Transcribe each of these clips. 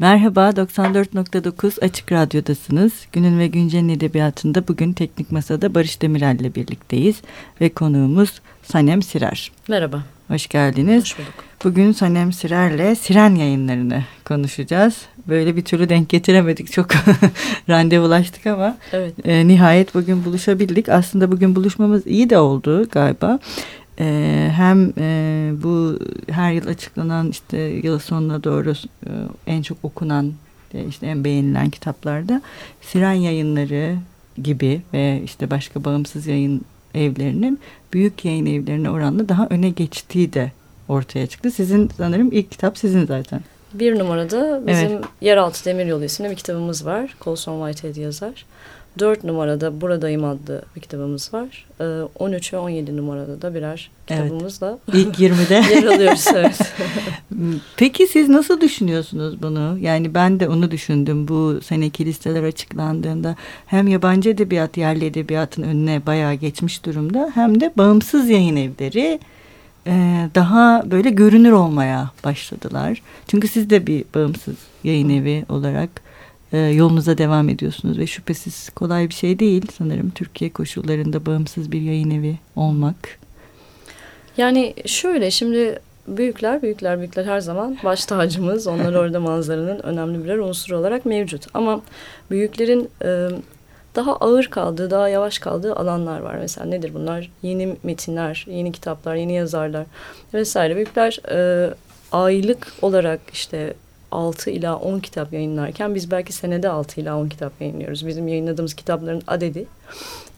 Merhaba, 94.9 Açık Radyo'dasınız. Günün ve Güncel'in edebiyatında bugün Teknik Masa'da Barış Demirel ile birlikteyiz. Ve konuğumuz Sanem Sirer. Merhaba. Hoş geldiniz. Hoş bulduk. Bugün Sanem Sirer'le Siren yayınlarını konuşacağız. Böyle bir türlü denk getiremedik. Çok randevulaştık ama evet. e, nihayet bugün buluşabildik. Aslında bugün buluşmamız iyi de oldu galiba. E, hem e, bu her yıl açıklanan işte yıl sonuna doğru e, en çok okunan e, işte en beğenilen kitaplarda Siren yayınları gibi ve işte başka bağımsız yayın evlerinin büyük yayın evlerine oranla daha öne geçtiği de ortaya çıktı. Sizin sanırım ilk kitap sizin zaten. Bir numarada bizim evet. Yeraltı Demiryolu isimli bir kitabımız var. Colson Whitehead yazar. Dört numarada Buradayım adlı bir kitabımız var. Ee, 13 ve 17 numarada da birer kitabımızla evet. ilk 20'de yer alıyoruz. Evet. Peki siz nasıl düşünüyorsunuz bunu? Yani ben de onu düşündüm bu seneki listeler açıklandığında. Hem yabancı edebiyat, yerli edebiyatın önüne bayağı geçmiş durumda. Hem de bağımsız yayın evleri e, daha böyle görünür olmaya başladılar. Çünkü siz de bir bağımsız yayın evi olarak e, yolunuza devam ediyorsunuz ve şüphesiz kolay bir şey değil sanırım Türkiye koşullarında bağımsız bir yayın evi olmak. Yani şöyle şimdi büyükler, büyükler, büyükler her zaman baş tacımız. Onlar orada manzaranın önemli birer unsuru olarak mevcut. Ama büyüklerin e, daha ağır kaldığı, daha yavaş kaldığı alanlar var. Mesela nedir bunlar? Yeni metinler, yeni kitaplar, yeni yazarlar vesaire. Büyükler e, aylık olarak işte 6 ila 10 kitap yayınlarken biz belki senede 6 ila 10 kitap yayınlıyoruz. Bizim yayınladığımız kitapların adedi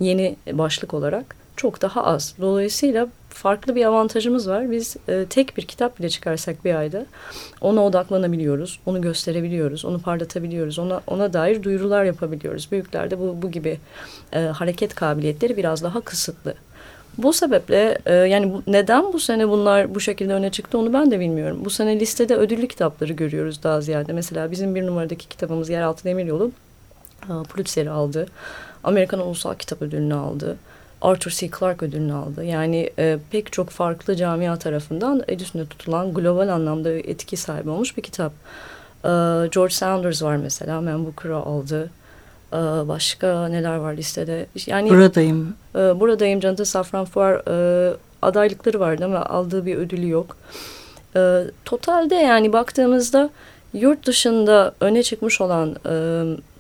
yeni başlık olarak çok daha az. Dolayısıyla farklı bir avantajımız var. Biz e, tek bir kitap bile çıkarsak bir ayda ona odaklanabiliyoruz, onu gösterebiliyoruz, onu parlatabiliyoruz, ona ona dair duyurular yapabiliyoruz. Büyüklerde bu bu gibi e, hareket kabiliyetleri biraz daha kısıtlı. Bu sebeple e, yani bu, neden bu sene bunlar bu şekilde öne çıktı onu ben de bilmiyorum. Bu sene listede ödüllü kitapları görüyoruz daha ziyade. Mesela bizim bir numaradaki kitabımız Yeraltı Demiryolu e, Pulitzer'i aldı. Amerikan Ulusal Kitap Ödülünü aldı. Arthur C. Clarke ödülünü aldı. Yani e, pek çok farklı camia tarafından el üstünde tutulan global anlamda etki sahibi olmuş bir kitap. E, George Saunders var mesela. Man Booker'ı aldı. E, başka neler var listede? Yani buradayım. E, buradayım. Jonathan Safran Foer e, adaylıkları vardı ama aldığı bir ödülü yok. E, totalde yani baktığımızda yurt dışında öne çıkmış olan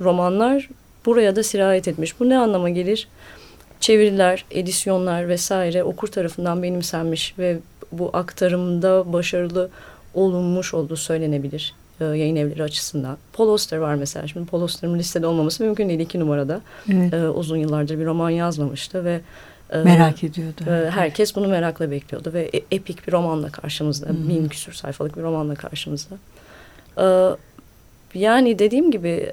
romanlar buraya da sirayet etmiş. Bu ne anlama gelir? çeviriler, edisyonlar vesaire okur tarafından benimsenmiş ve bu aktarımda başarılı olunmuş olduğu söylenebilir e, yayın evleri açısından. Paul Auster var mesela. Şimdi Paul Auster'ın listede olmaması mümkün değil iki numarada. Evet. E, uzun yıllardır bir roman yazmamıştı ve e, merak ediyordu. E, herkes bunu merakla bekliyordu ve e, epik bir romanla karşımızda. Hmm. Bin küsur sayfalık bir romanla karşımızda. Yani dediğim gibi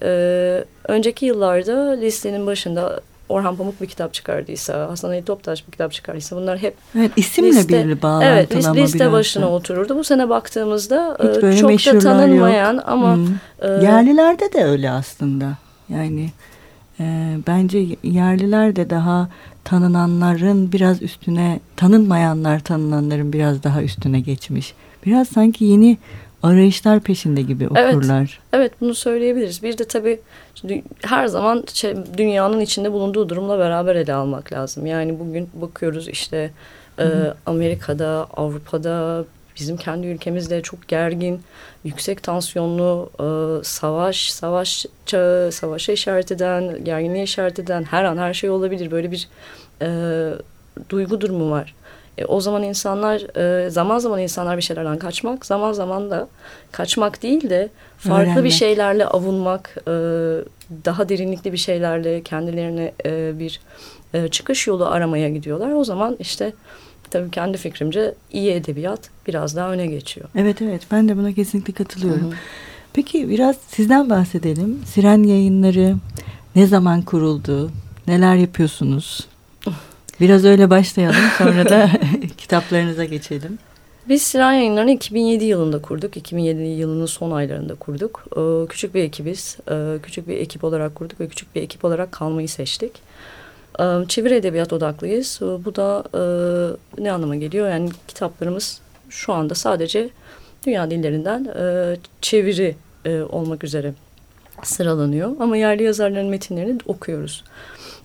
önceki yıllarda listenin başında Orhan Pamuk bir kitap çıkardıysa, Hasan Ali Toptaş bir kitap çıkardıysa bunlar hep evet, isimle liste, bir bağlantılama Evet liste, liste başına otururdu. Bu sene baktığımızda Hiç çok da tanınmayan yok. ama... Hmm. E, Yerlilerde de öyle aslında. Yani e, bence yerliler de daha tanınanların biraz üstüne, tanınmayanlar tanınanların biraz daha üstüne geçmiş. Biraz sanki yeni arayışlar peşinde gibi okurlar. Evet, evet bunu söyleyebiliriz. Bir de tabii her zaman şey, dünyanın içinde bulunduğu durumla beraber ele almak lazım. Yani bugün bakıyoruz işte e, Amerika'da, Avrupa'da, bizim kendi ülkemizde çok gergin, yüksek tansiyonlu e, savaş, savaş çağı, savaşa işaret eden, gerginliğe işaret eden her an her şey olabilir. Böyle bir e, duygu durumu var. E, o zaman insanlar e, zaman zaman insanlar bir şeylerden kaçmak, zaman zaman da kaçmak değil de farklı Öğrenmek. bir şeylerle avunmak, e, daha derinlikli bir şeylerle kendilerine e, bir e, çıkış yolu aramaya gidiyorlar. O zaman işte tabii kendi fikrimce iyi edebiyat biraz daha öne geçiyor. Evet evet ben de buna kesinlikle katılıyorum. Hı hı. Peki biraz sizden bahsedelim. Siren yayınları ne zaman kuruldu? Neler yapıyorsunuz? Biraz öyle başlayalım sonra da kitaplarınıza geçelim. Biz Siren Yayınları'nı 2007 yılında kurduk. 2007 yılının son aylarında kurduk. Ee, küçük bir ekibiz. Ee, küçük bir ekip olarak kurduk ve küçük bir ekip olarak kalmayı seçtik. Ee, çeviri edebiyat odaklıyız. Bu da e, ne anlama geliyor? Yani kitaplarımız şu anda sadece dünya dillerinden e, çeviri e, olmak üzere sıralanıyor. Ama yerli yazarların metinlerini okuyoruz.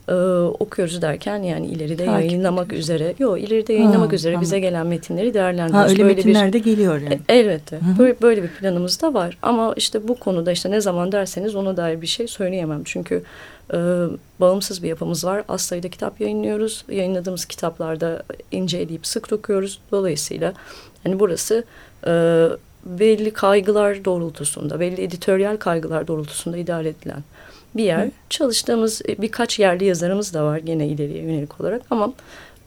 Ee, okuyoruz derken yani ileride Takip yayınlamak ediyoruz. üzere, yok ileride yayınlamak ha, üzere tamam. bize gelen metinleri değerlendiriyoruz. Ha, öyle böyle metinler bir, de geliyor yani. E, elbette. Hı -hı. Böyle, böyle bir planımız da var. Ama işte bu konuda işte ne zaman derseniz ona dair bir şey söyleyemem. Çünkü e, bağımsız bir yapımız var. Az sayıda kitap yayınlıyoruz. Yayınladığımız kitaplarda inceleyip sık dokuyoruz. Dolayısıyla hani burası e, belli kaygılar doğrultusunda, belli editoryal kaygılar doğrultusunda idare edilen bir yer. Hı. Çalıştığımız e, birkaç yerli yazarımız da var gene ileriye yönelik olarak ama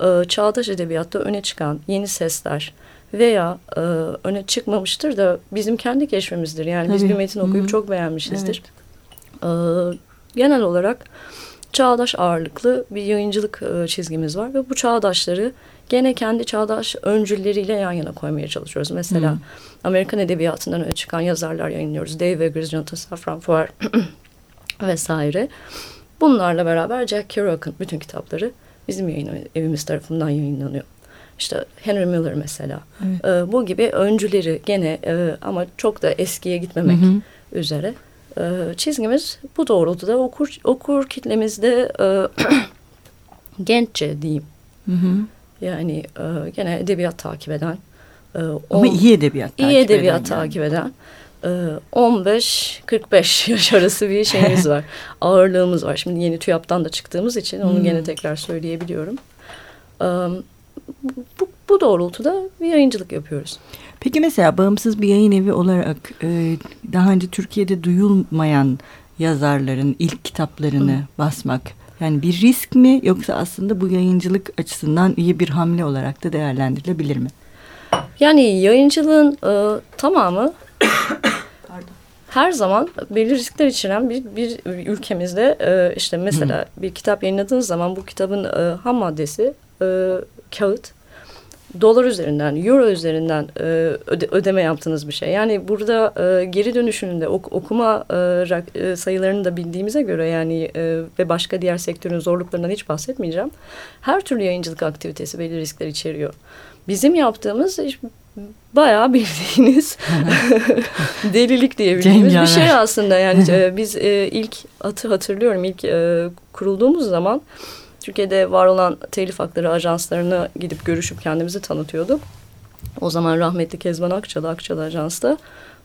e, çağdaş edebiyatta öne çıkan yeni sesler veya e, öne çıkmamıştır da bizim kendi keşfimizdir. Yani Tabii. biz bir metin okuyup Hı. çok beğenmişizdir. Evet. E, genel olarak çağdaş ağırlıklı bir yayıncılık e, çizgimiz var ve bu çağdaşları gene kendi çağdaş öncülleriyle yan yana koymaya çalışıyoruz. Mesela hmm. Amerikan edebiyatından öne çıkan yazarlar yayınlıyoruz. Dave Eggers, Jonathan Safran Foer vesaire. Bunlarla beraber Jack Kerouac'ın bütün kitapları bizim yayın evimiz tarafından yayınlanıyor. İşte Henry Miller mesela. Evet. E, bu gibi öncüleri gene e, ama çok da eskiye gitmemek hı hı. üzere e, çizgimiz bu doğrultuda okur okur kitlemizde e, genççe diyeyim. Hı hı. Yani e, gene edebiyat takip eden. E, on, Ama iyi edebiyat takip iyi edebiyat eden takip yani. eden. 15-45 yaş arası bir şeyimiz var. Ağırlığımız var. Şimdi yeni TÜYAP'tan da çıktığımız için onu hmm. gene tekrar söyleyebiliyorum. Bu, bu doğrultuda bir yayıncılık yapıyoruz. Peki mesela bağımsız bir yayın evi olarak e, daha önce Türkiye'de duyulmayan yazarların ilk kitaplarını Hı. basmak yani bir risk mi yoksa aslında bu yayıncılık açısından iyi bir hamle olarak da değerlendirilebilir mi? Yani yayıncılığın e, tamamı her zaman belli riskler içeren bir, bir ülkemizde e, işte mesela Hı. bir kitap yayınladığınız zaman bu kitabın e, ham maddesi e, kağıt dolar üzerinden, euro üzerinden e, öde, ödeme yaptığınız bir şey. Yani burada e, geri dönüşünün de ok, okuma e, e, sayılarını da bildiğimize göre yani e, ve başka diğer sektörün zorluklarından hiç bahsetmeyeceğim. Her türlü yayıncılık aktivitesi belli riskler içeriyor. Bizim yaptığımız bayağı bildiğiniz delilik diyebildiğimiz bir şey aslında. Yani e, biz e, ilk atı hatırlıyorum ilk e, kurulduğumuz zaman Türkiye'de var olan telif hakları ajanslarına gidip görüşüp kendimizi tanıtıyorduk. O zaman rahmetli Kezban Akçalı, Akçalı Ajans'ta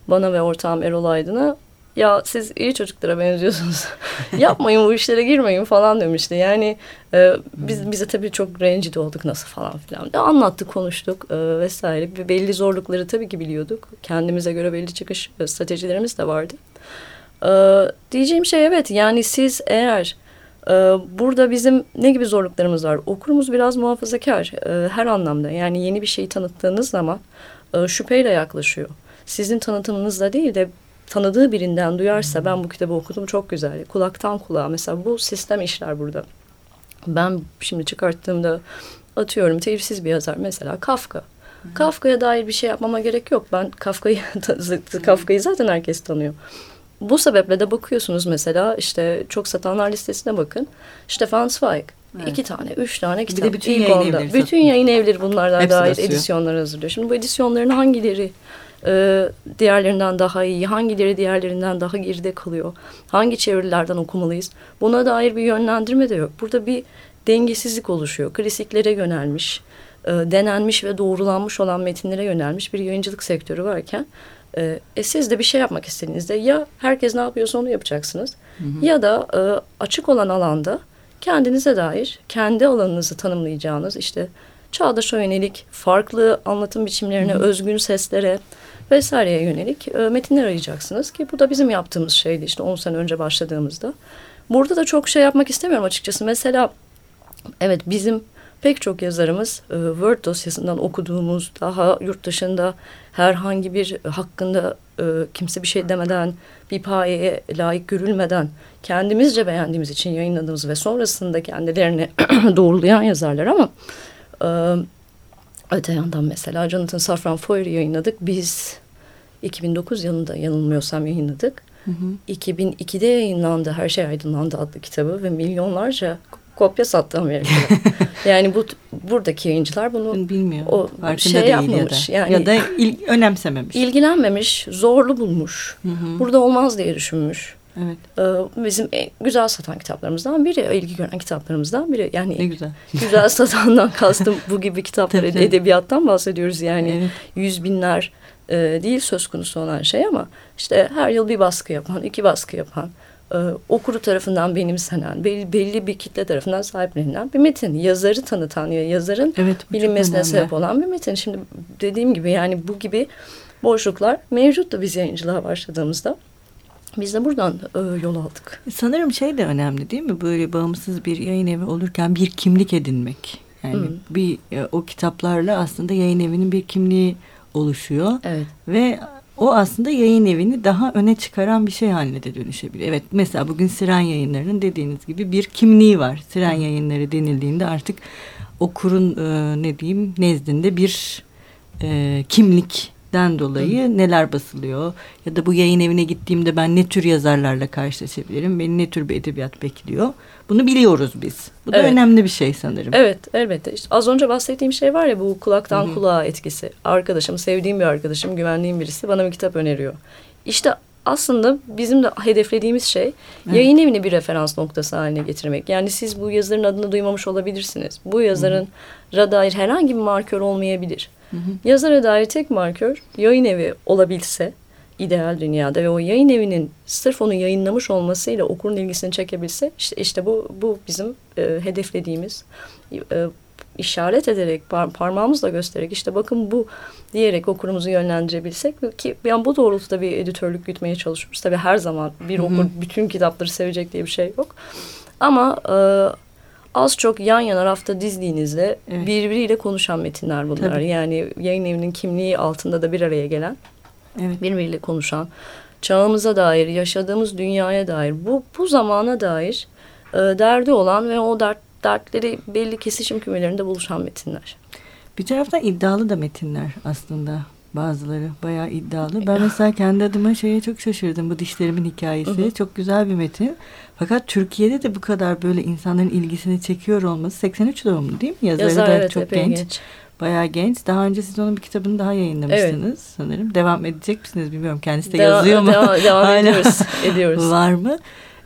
bana ve ortağım Erol Aydın'a ya siz iyi çocuklara benziyorsunuz. Yapmayın bu işlere girmeyin falan demişti. Yani e, biz bize tabii çok rencide olduk nasıl falan filan. De anlattık, konuştuk e, vesaire. Belli zorlukları tabii ki biliyorduk. Kendimize göre belli çıkış e, stratejilerimiz de vardı. E, diyeceğim şey evet yani siz eğer ee, burada bizim ne gibi zorluklarımız var? Okurumuz biraz muhafazakar e, her anlamda. Yani yeni bir şeyi tanıttığınız zaman e, şüpheyle yaklaşıyor. Sizin tanıtımınızla değil de tanıdığı birinden duyarsa ben bu kitabı okudum çok güzel. Kulaktan kulağa mesela bu sistem işler burada. Ben şimdi çıkarttığımda atıyorum telifsiz bir yazar mesela Kafka. Kafka'ya dair bir şey yapmama gerek yok. Ben Kafka'yı Kafka'yı zaten herkes tanıyor. Bu sebeple de bakıyorsunuz mesela işte çok satanlar listesine bakın. Stefan Zweig. Evet. İki tane, üç tane kitap. Bir de bütün yayın onda. evleri. Bütün yayın evleri bunlardan Hepsi dair edisyonlar hazırlıyor. Şimdi bu edisyonların hangileri e, diğerlerinden daha iyi, hangileri diğerlerinden daha geride kalıyor? Hangi çevirilerden okumalıyız? Buna dair bir yönlendirme de yok. Burada bir dengesizlik oluşuyor. Klasiklere yönelmiş, e, denenmiş ve doğrulanmış olan metinlere yönelmiş bir yayıncılık sektörü varken e, e, siz de bir şey yapmak istediğinizde ya herkes ne yapıyorsa onu yapacaksınız hı hı. ya da e, açık olan alanda kendinize dair kendi alanınızı tanımlayacağınız işte çağdaşa yönelik farklı anlatım biçimlerine, hı özgün seslere vesaireye yönelik e, metinler arayacaksınız ki bu da bizim yaptığımız şeydi işte 10 sene önce başladığımızda. Burada da çok şey yapmak istemiyorum açıkçası. Mesela evet bizim pek çok yazarımız e, Word dosyasından okuduğumuz daha yurt dışında herhangi bir hakkında e, kimse bir şey demeden bir payeye layık görülmeden kendimizce beğendiğimiz için yayınladığımız ve sonrasında kendilerini doğrulayan yazarlar ama e, öte yandan mesela Jonathan Safran Foer'ı yayınladık. Biz 2009 yılında yanılmıyorsam yayınladık. Hı hı. 2002'de yayınlandı Her Şey Aydınlandı adlı kitabı ve milyonlarca kopya sattı Amerika'da. yani bu buradaki yayıncılar bunu, bunu bilmiyor. O Farkında şey yapmamış. Ya da, yani, ya da il, önemsememiş. İlgilenmemiş, zorlu bulmuş. Hı hı. Burada olmaz diye düşünmüş. Evet. Ee, bizim en güzel satan kitaplarımızdan biri, ilgi gören kitaplarımızdan biri. Yani ne güzel. Güzel satandan kastım bu gibi kitaplar, edebiyattan bahsediyoruz yani. Evet. Yüz binler e, değil söz konusu olan şey ama işte her yıl bir baskı yapan, iki baskı yapan, e, okuru tarafından benimsenen, belli, belli bir kitle tarafından sahiplenilen bir metin. Yazarı tanıtan, yazarın evet, bilinmesine sebep olan bir metin. Şimdi dediğim gibi yani bu gibi boşluklar mevcuttu biz yayıncılığa başladığımızda. Biz de buradan e, yol aldık. Sanırım şey de önemli değil mi? Böyle bağımsız bir yayın evi olurken bir kimlik edinmek. Yani hmm. bir e, o kitaplarla aslında yayın evinin bir kimliği oluşuyor. Evet. Ve o aslında yayın evini daha öne çıkaran bir şey haline de dönüşebilir. Evet mesela bugün Siren Yayınları'nın dediğiniz gibi bir kimliği var. Siren Yayınları denildiğinde artık okurun e, ne diyeyim nezdinde bir e, kimlik den dolayı Hı. neler basılıyor ya da bu yayın evine gittiğimde ben ne tür yazarlarla karşılaşabilirim beni ne tür bir edebiyat bekliyor bunu biliyoruz biz bu da evet. önemli bir şey sanırım evet elbette işte az önce bahsettiğim şey var ya bu kulaktan Hı. kulağa etkisi arkadaşım sevdiğim bir arkadaşım güvendiğim birisi bana bir kitap öneriyor işte aslında bizim de hedeflediğimiz şey evet. yayın evini bir referans noktası haline getirmek. Yani siz bu yazarın adını duymamış olabilirsiniz. Bu yazarın Hı. dair herhangi bir markör olmayabilir. Hı hı. Yazara dair tek markör yayın evi olabilse ideal dünyada ve o yayın evinin sırf onu yayınlamış olmasıyla okurun ilgisini çekebilse işte işte bu bu bizim e, hedeflediğimiz e, işaret ederek par parmağımızla göstererek işte bakın bu diyerek okurumuzu yönlendirebilsek ki yani bu doğrultuda bir editörlük gütmeye çalışıyoruz. Tabii her zaman bir okur bütün kitapları sevecek diye bir şey yok. Ama e, az çok yan yana rafta dizdiğinizde evet. birbiriyle konuşan metinler bunlar. Tabii. Yani yayın evinin kimliği altında da bir araya gelen, evet. birbiriyle konuşan, çağımıza dair, yaşadığımız dünyaya dair, bu bu zamana dair e, derdi olan ve o dert dertleri belli kesişim kümelerinde buluşan metinler. Bir taraftan iddialı da metinler aslında bazıları bayağı iddialı. Ben mesela kendi adıma şeye çok şaşırdım. Bu dişlerimin hikayesi. Hı hı. Çok güzel bir metin. Fakat Türkiye'de de bu kadar böyle insanların ilgisini çekiyor olması 83 doğumlu değil mi? Yazarı Yazar, da evet, çok genç. genç. Bayağı genç. Daha önce siz onun bir kitabını daha yayınlamıştınız evet. sanırım. Devam edecek misiniz bilmiyorum. Kendisi de devam, yazıyor mu? Devam, devam ediyoruz. ediyoruz. Var mı?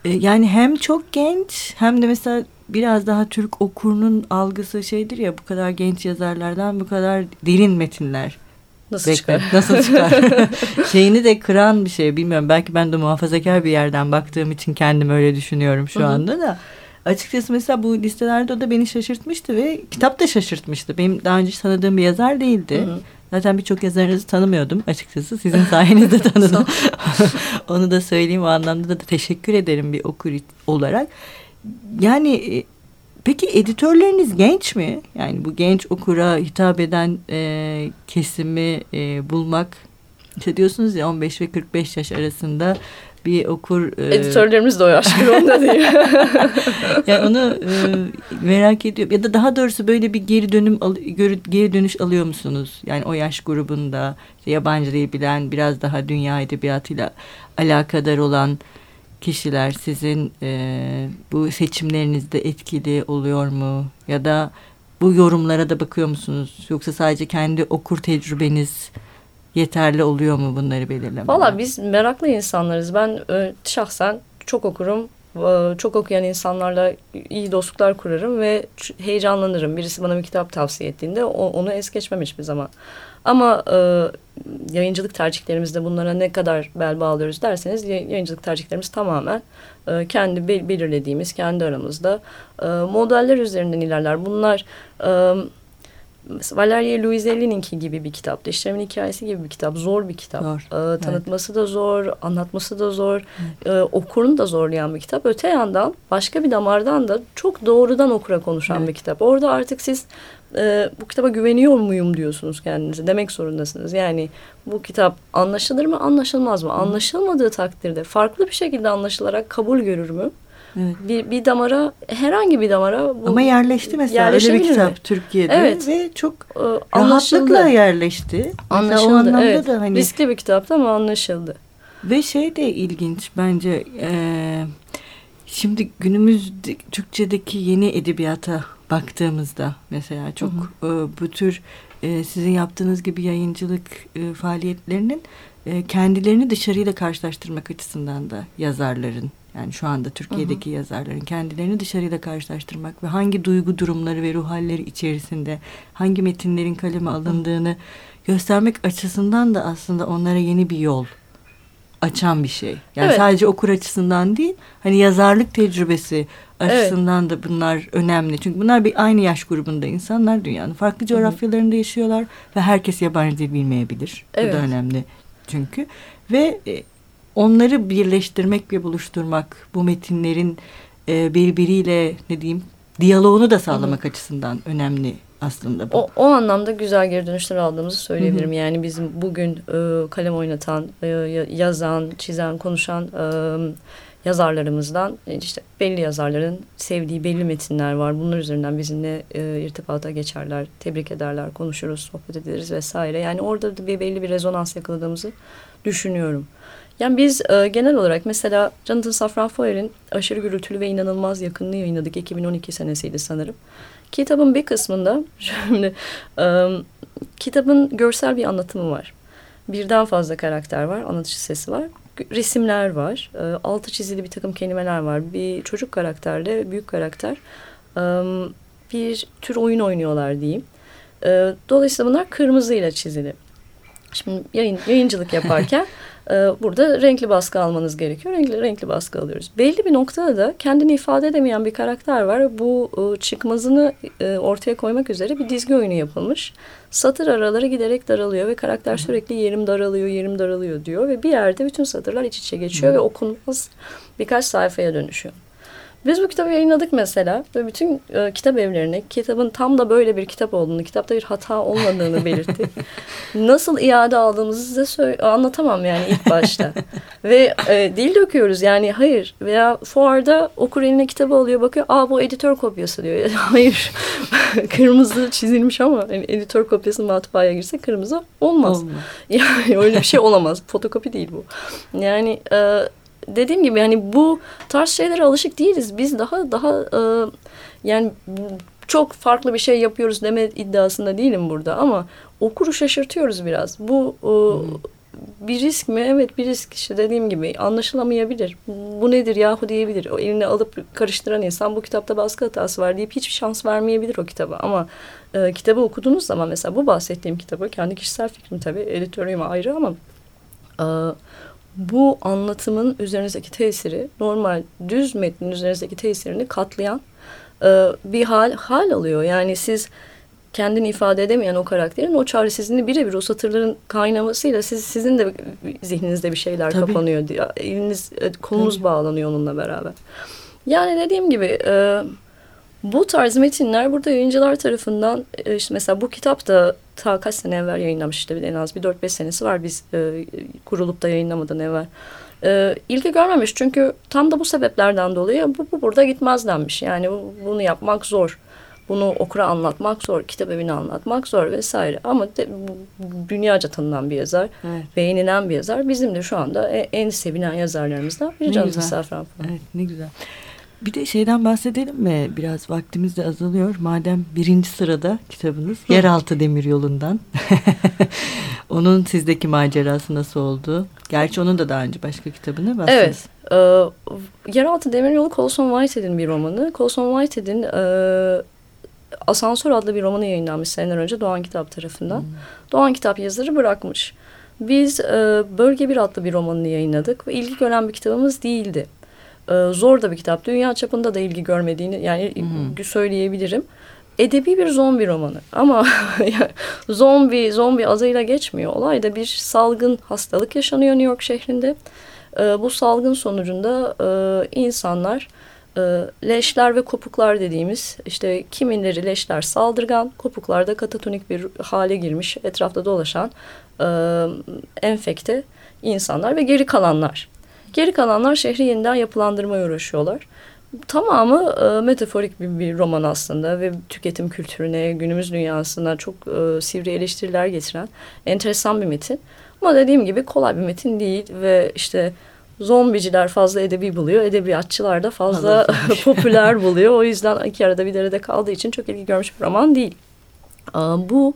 Ee, yani hem çok genç hem de mesela biraz daha Türk okurunun algısı şeydir ya bu kadar genç yazarlardan bu kadar derin metinler Nasıl Bekle, çıkar? Nasıl çıkar? Şeyini de kıran bir şey bilmiyorum. Belki ben de muhafazakar bir yerden baktığım için kendim öyle düşünüyorum şu Hı -hı. anda da. Açıkçası mesela bu listelerde o da beni şaşırtmıştı ve kitap da şaşırtmıştı. Benim daha önce tanıdığım bir yazar değildi. Hı -hı. Zaten birçok yazarınızı tanımıyordum açıkçası. Sizin sayenizde tanıdım. Onu da söyleyeyim o anlamda da teşekkür ederim bir okur olarak. Yani e, Peki editörleriniz genç mi? Yani bu genç okura hitap eden e, kesimi e, bulmak işte diyorsunuz ya 15 ve 45 yaş arasında bir okur... E, Editörlerimiz de o yaş onda değil. yani onu e, merak ediyorum. Ya da daha doğrusu böyle bir geri dönüm geri dönüş alıyor musunuz? Yani o yaş grubunda işte yabancı dil bilen biraz daha dünya edebiyatıyla alakadar olan kişiler sizin e, bu seçimlerinizde etkili oluyor mu? Ya da bu yorumlara da bakıyor musunuz? Yoksa sadece kendi okur tecrübeniz yeterli oluyor mu bunları belirlemek? Valla biz meraklı insanlarız. Ben e, şahsen çok okurum. Çok okuyan insanlarla iyi dostluklar kurarım ve heyecanlanırım. Birisi bana bir kitap tavsiye ettiğinde onu es geçmem hiçbir zaman. Ama e, yayıncılık tercihlerimizde bunlara ne kadar bel bağlıyoruz derseniz yayıncılık tercihlerimiz tamamen e, kendi belirlediğimiz kendi aramızda e, modeller üzerinden ilerler. Bunlar e, Valeria Luiselli'ninki gibi bir kitap. Deşlerimin hikayesi gibi bir kitap. Zor bir kitap. Zor. Ee, tanıtması evet. da zor, anlatması da zor. Evet. Ee, okurunu da zorlayan bir kitap. Öte yandan başka bir damardan da çok doğrudan okura konuşan evet. bir kitap. Orada artık siz e, bu kitaba güveniyor muyum diyorsunuz kendinize. Demek zorundasınız. Yani bu kitap anlaşılır mı, anlaşılmaz mı? Anlaşılmadığı takdirde farklı bir şekilde anlaşılarak kabul görür mü? Evet. Bir, bir damara herhangi bir damara bu Ama yerleşti mesela öyle bir kitap? Türkiye'de evet. ve çok e, rahatlıkla yerleşti. Anlaşıldı. o anlamda evet. da hani riskli bir kitaptı ama anlaşıldı. Ve şey de ilginç bence e, Şimdi günümüz Türkçedeki yeni edebiyata baktığımızda mesela çok hı hı. E, bu tür e, sizin yaptığınız gibi yayıncılık e, faaliyetlerinin e, kendilerini dışarıyla karşılaştırmak açısından da yazarların yani şu anda Türkiye'deki hı hı. yazarların kendilerini dışarıyla karşılaştırmak ve hangi duygu durumları ve ruh halleri içerisinde hangi metinlerin kaleme alındığını göstermek açısından da aslında onlara yeni bir yol açan bir şey. Yani evet. sadece okur açısından değil, hani yazarlık tecrübesi açısından evet. da bunlar önemli. Çünkü bunlar bir aynı yaş grubunda insanlar dünyanın farklı coğrafyalarında yaşıyorlar ve herkes yabancı dil bilmeyebilir. Evet. Bu da önemli çünkü. Ve e, onları birleştirmek ve buluşturmak, bu metinlerin e, birbiriyle ne diyeyim diyaloğunu da sağlamak Hı -hı. açısından önemli aslında bu. O, o anlamda güzel geri dönüşler aldığımızı söyleyebilirim. Hı -hı. Yani bizim bugün e, kalem oynatan, e, yazan, çizen, konuşan e, yazarlarımızdan e, işte belli yazarların sevdiği belli metinler var. Bunlar üzerinden bizimle e, irtibata geçerler, tebrik ederler, konuşuruz, sohbet ederiz vesaire. Yani orada da bir belli bir rezonans yakaladığımızı düşünüyorum. Yani biz e, genel olarak mesela Jonathan Safran Foer'in Aşırı Gürültülü ve İnanılmaz Yakınlığı yayınladık. 2012 senesiydi sanırım. Kitabın bir kısmında şimdi e, kitabın görsel bir anlatımı var. Birden fazla karakter var, anlatıcı sesi var. Resimler var, e, altı çizili bir takım kelimeler var. Bir çocuk karakterle büyük karakter e, bir tür oyun oynuyorlar diyeyim. E, dolayısıyla bunlar kırmızıyla çizili. Şimdi yayın, yayıncılık yaparken e, burada renkli baskı almanız gerekiyor. Renkli renkli baskı alıyoruz. Belli bir noktada da kendini ifade edemeyen bir karakter var. Bu e, çıkmazını e, ortaya koymak üzere bir dizgi oyunu yapılmış. Satır araları giderek daralıyor ve karakter sürekli yerim daralıyor, yerim daralıyor diyor ve bir yerde bütün satırlar iç içe geçiyor Hı. ve okunmaz birkaç sayfaya dönüşüyor. Biz bu kitabı yayınladık mesela ve bütün e, kitap evlerine kitabın tam da böyle bir kitap olduğunu, kitapta bir hata olmadığını belirttik. Nasıl iade aldığımızı size anlatamam yani ilk başta. ve e, dil döküyoruz yani hayır veya fuarda okur eline kitabı alıyor bakıyor aa bu editör kopyası diyor. hayır kırmızı çizilmiş ama yani editör kopyası matbaaya girse kırmızı olmaz. olmaz. Yani öyle bir şey olamaz. Fotokopi değil bu. Yani e, dediğim gibi yani bu tarz şeylere alışık değiliz. Biz daha daha e, yani çok farklı bir şey yapıyoruz deme iddiasında değilim burada ama okuru şaşırtıyoruz biraz. Bu e, hmm. bir risk mi? Evet bir risk işte dediğim gibi anlaşılamayabilir. Bu nedir yahu diyebilir. O eline alıp karıştıran insan bu kitapta baskı hatası var deyip hiçbir şans vermeyebilir o kitaba ama e, kitabı okuduğunuz zaman mesela bu bahsettiğim kitabı kendi kişisel fikrim tabii editörüyüm ayrı ama e, bu anlatımın üzerinizdeki tesiri normal düz metnin üzerinizdeki tesirini katlayan e, bir hal hal alıyor. Yani siz kendini ifade edemeyen o karakterin o çaresizliğini birebir o satırların kaynamasıyla siz sizin de zihninizde bir şeyler Tabii. kapanıyor. Eliniz e, kolunuz Tabii. bağlanıyor onunla beraber. Yani dediğim gibi e, bu tarz metinler burada yayıncılar tarafından e, işte mesela bu kitap da ta kaç sene evvel yayınlamış işte en az bir 4-5 senesi var biz e, kurulup da yayınlamadan evvel. E, ilgi görmemiş çünkü tam da bu sebeplerden dolayı bu, bu burada gitmez denmiş. Yani bu, bunu yapmak zor. Bunu okura anlatmak zor, kitap evine anlatmak zor vesaire. Ama de, bu, dünyaca tanınan bir yazar, evet. beğenilen bir yazar. Bizim de şu anda en, en sevilen yazarlarımızdan biri Cansu Safran. Evet, ne güzel. Bir de şeyden bahsedelim mi? Biraz vaktimiz de azalıyor. Madem birinci sırada kitabınız Yeraltı Demir Yolundan. onun sizdeki macerası nasıl oldu? Gerçi onun da daha önce başka kitabını bahsedin. Evet. E, Yeraltı Demir Yolu Colson Whitehead'in bir romanı. Colson Whitehead'in e, Asansör adlı bir romanı yayınlanmış seneler önce Doğan Kitap tarafından. Hmm. Doğan Kitap yazarı bırakmış. Biz e, Bölge Bir adlı bir romanını yayınladık ve ilgi gören bir kitabımız değildi e, zor da bir kitap. Dünya çapında da ilgi görmediğini yani hmm. söyleyebilirim. Edebi bir zombi romanı ama zombi zombi adıyla geçmiyor. Olay da bir salgın hastalık yaşanıyor New York şehrinde. E, bu salgın sonucunda e, insanlar e, leşler ve kopuklar dediğimiz işte kimileri leşler saldırgan, kopuklar da katatonik bir hale girmiş etrafta dolaşan e, enfekte insanlar ve geri kalanlar Geri kalanlar şehri yeniden yapılandırmaya uğraşıyorlar. Tamamı e, metaforik bir, bir roman aslında ve tüketim kültürüne, günümüz dünyasına çok e, sivri eleştiriler getiren enteresan bir metin. Ama dediğim gibi kolay bir metin değil ve işte zombiciler fazla edebi buluyor. Edebiyatçılar da fazla popüler buluyor. O yüzden iki arada bir derede kaldığı için çok ilgi görmüş bir roman değil. Bu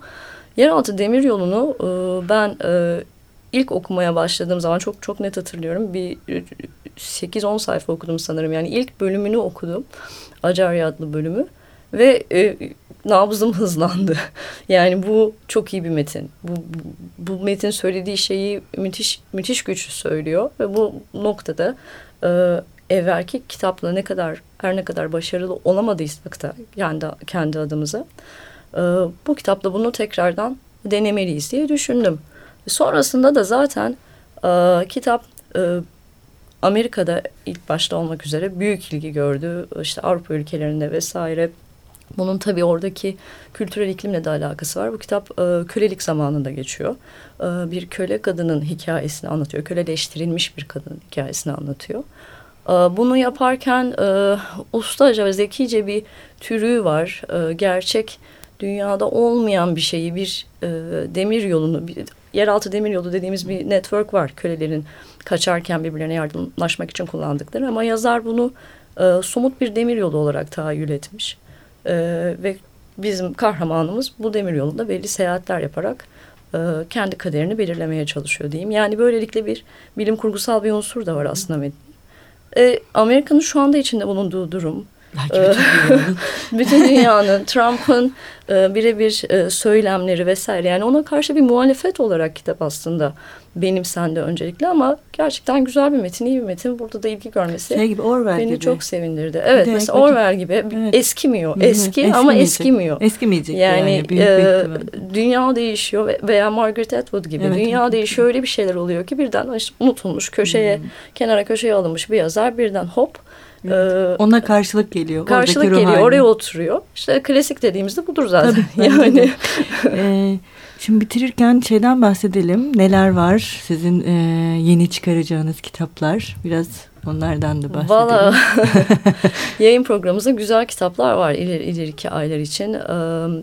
Yeraltı Demir Yolu'nu e, ben e, ilk okumaya başladığım zaman çok çok net hatırlıyorum. Bir 8-10 sayfa okudum sanırım. Yani ilk bölümünü okudum. Acarya adlı bölümü. Ve e, nabzım hızlandı. Yani bu çok iyi bir metin. Bu, bu metin söylediği şeyi müthiş müthiş güçlü söylüyor. Ve bu noktada e, evvelki kitapla ne kadar her ne kadar başarılı olamadıysak da yani kendi adımıza e, bu kitapla bunu tekrardan denemeliyiz diye düşündüm. Sonrasında da zaten e, kitap e, Amerika'da ilk başta olmak üzere büyük ilgi gördü. İşte Avrupa ülkelerinde vesaire. Bunun tabii oradaki kültürel iklimle de alakası var. Bu kitap e, kölelik zamanında geçiyor. E, bir köle kadının hikayesini anlatıyor. Köleleştirilmiş bir kadının hikayesini anlatıyor. E, bunu yaparken e, ustaca ve zekice bir türü var. E, gerçek dünyada olmayan bir şeyi, bir e, demir yolunu, bir, yeraltı demir yolu dediğimiz bir network var kölelerin kaçarken birbirlerine yardımlaşmak için kullandıkları. Ama yazar bunu e, somut bir demir yolu olarak tahayyül etmiş. E, ve bizim kahramanımız bu demir yolunda belli seyahatler yaparak e, kendi kaderini belirlemeye çalışıyor diyeyim. Yani böylelikle bir bilim kurgusal bir unsur da var aslında E, Amerika'nın şu anda içinde bulunduğu durum ee, bütün dünyanın Trump'ın e, birebir e, söylemleri vesaire yani ona karşı bir muhalefet olarak kitap aslında benimsendi öncelikle ama gerçekten güzel bir metin, iyi bir metin. Burada da ilgi görmesi şey gibi, Orwell beni gibi. çok sevindirdi. Evet, Direkt mesela Orwell gibi evet. eskimiyor. Eski Eskimeyecek. ama eskimiyor. Eskimeyecek yani. yani büyük e, dünya değişiyor veya Margaret Atwood gibi. Evet, dünya evet. değişiyor öyle bir şeyler oluyor ki birden unutulmuş köşeye, hmm. kenara köşeye alınmış bir yazar birden hop Evet. Ona karşılık geliyor. Karşılık geliyor. Halini. Oraya oturuyor. İşte klasik dediğimizde budur zaten. Tabii, yani. ee, şimdi bitirirken şeyden bahsedelim. Neler var sizin e, yeni çıkaracağınız kitaplar? Biraz onlardan da bahsedelim. Valla yayın programımızda güzel kitaplar var ileri, ileriki aylar için.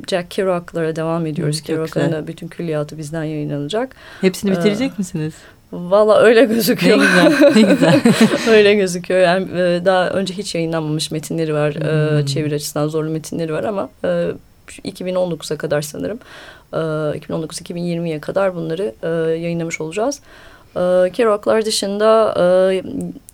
Jack Kerouac'lara devam ediyoruz. Kerouac'ın bütün külliyatı bizden yayınlanacak. Hepsini bitirecek ee, misiniz? Valla öyle gözüküyor. Ne güzel, ne güzel. öyle gözüküyor. Yani e, daha önce hiç yayınlanmamış metinleri var. E, hmm. Çeviri açısından zorlu metinleri var ama 2019'a e, kadar sanırım. 2019-2020'ye kadar bunları yayınlamış olacağız. Kerouac'lar dışında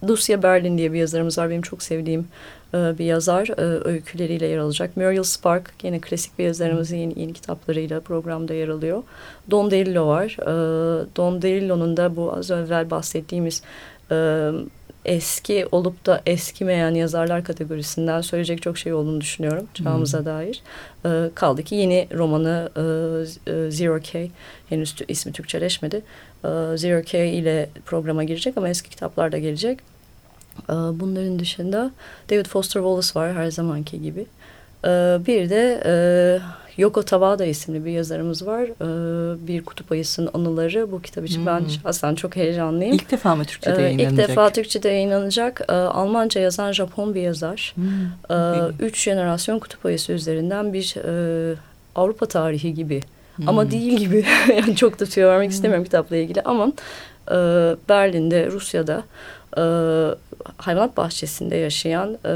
Lucia Berlin diye bir yazarımız var. Benim çok sevdiğim e, bir yazar e, öyküleriyle yer alacak. Muriel Spark yine klasik bir yazarımızın yeni, yeni kitaplarıyla programda yer alıyor. Don DeLillo var. E, Don DeLillo'nun da bu az evvel bahsettiğimiz eski olup da eskimeyen yazarlar kategorisinden söyleyecek çok şey olduğunu düşünüyorum çağımıza hmm. dair. kaldı ki yeni romanı Zero K henüz ismi Türkçeleşmedi. Zero K ile programa girecek ama eski kitaplar da gelecek. Ee, bunların dışında David Foster Wallace var her zamanki gibi. Ee, bir de e, Yoko Tawada isimli bir yazarımız var. Ee, bir kutup ayısının anıları. Bu kitap için hmm. ben şahsen çok heyecanlıyım. İlk defa mı Türkçe'de yayınlanacak? İlk defa Türkçe'de yayınlanacak. Almanca yazan Japon bir yazar. Hmm. Üç jenerasyon kutup ayısı üzerinden bir e, Avrupa tarihi gibi. Hmm. Ama değil gibi. yani çok da tüyo vermek hmm. istemiyorum kitapla ilgili ama e, Berlin'de, Rusya'da e, hayvanat bahçesinde yaşayan e,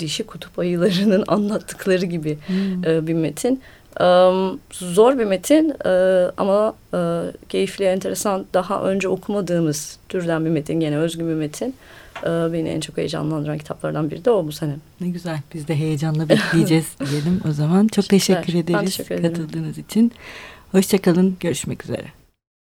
dişi kutup ayılarının anlattıkları gibi hmm. e, bir metin. Um, zor bir metin uh, ama uh, keyifli, enteresan, daha önce okumadığımız türden bir metin, gene özgün bir metin. Uh, beni en çok heyecanlandıran kitaplardan biri de o bu sene. Ne güzel, biz de heyecanla bekleyeceğiz diyelim o zaman. Çok teşekkür ederiz teşekkür katıldığınız için. Hoşçakalın, görüşmek üzere.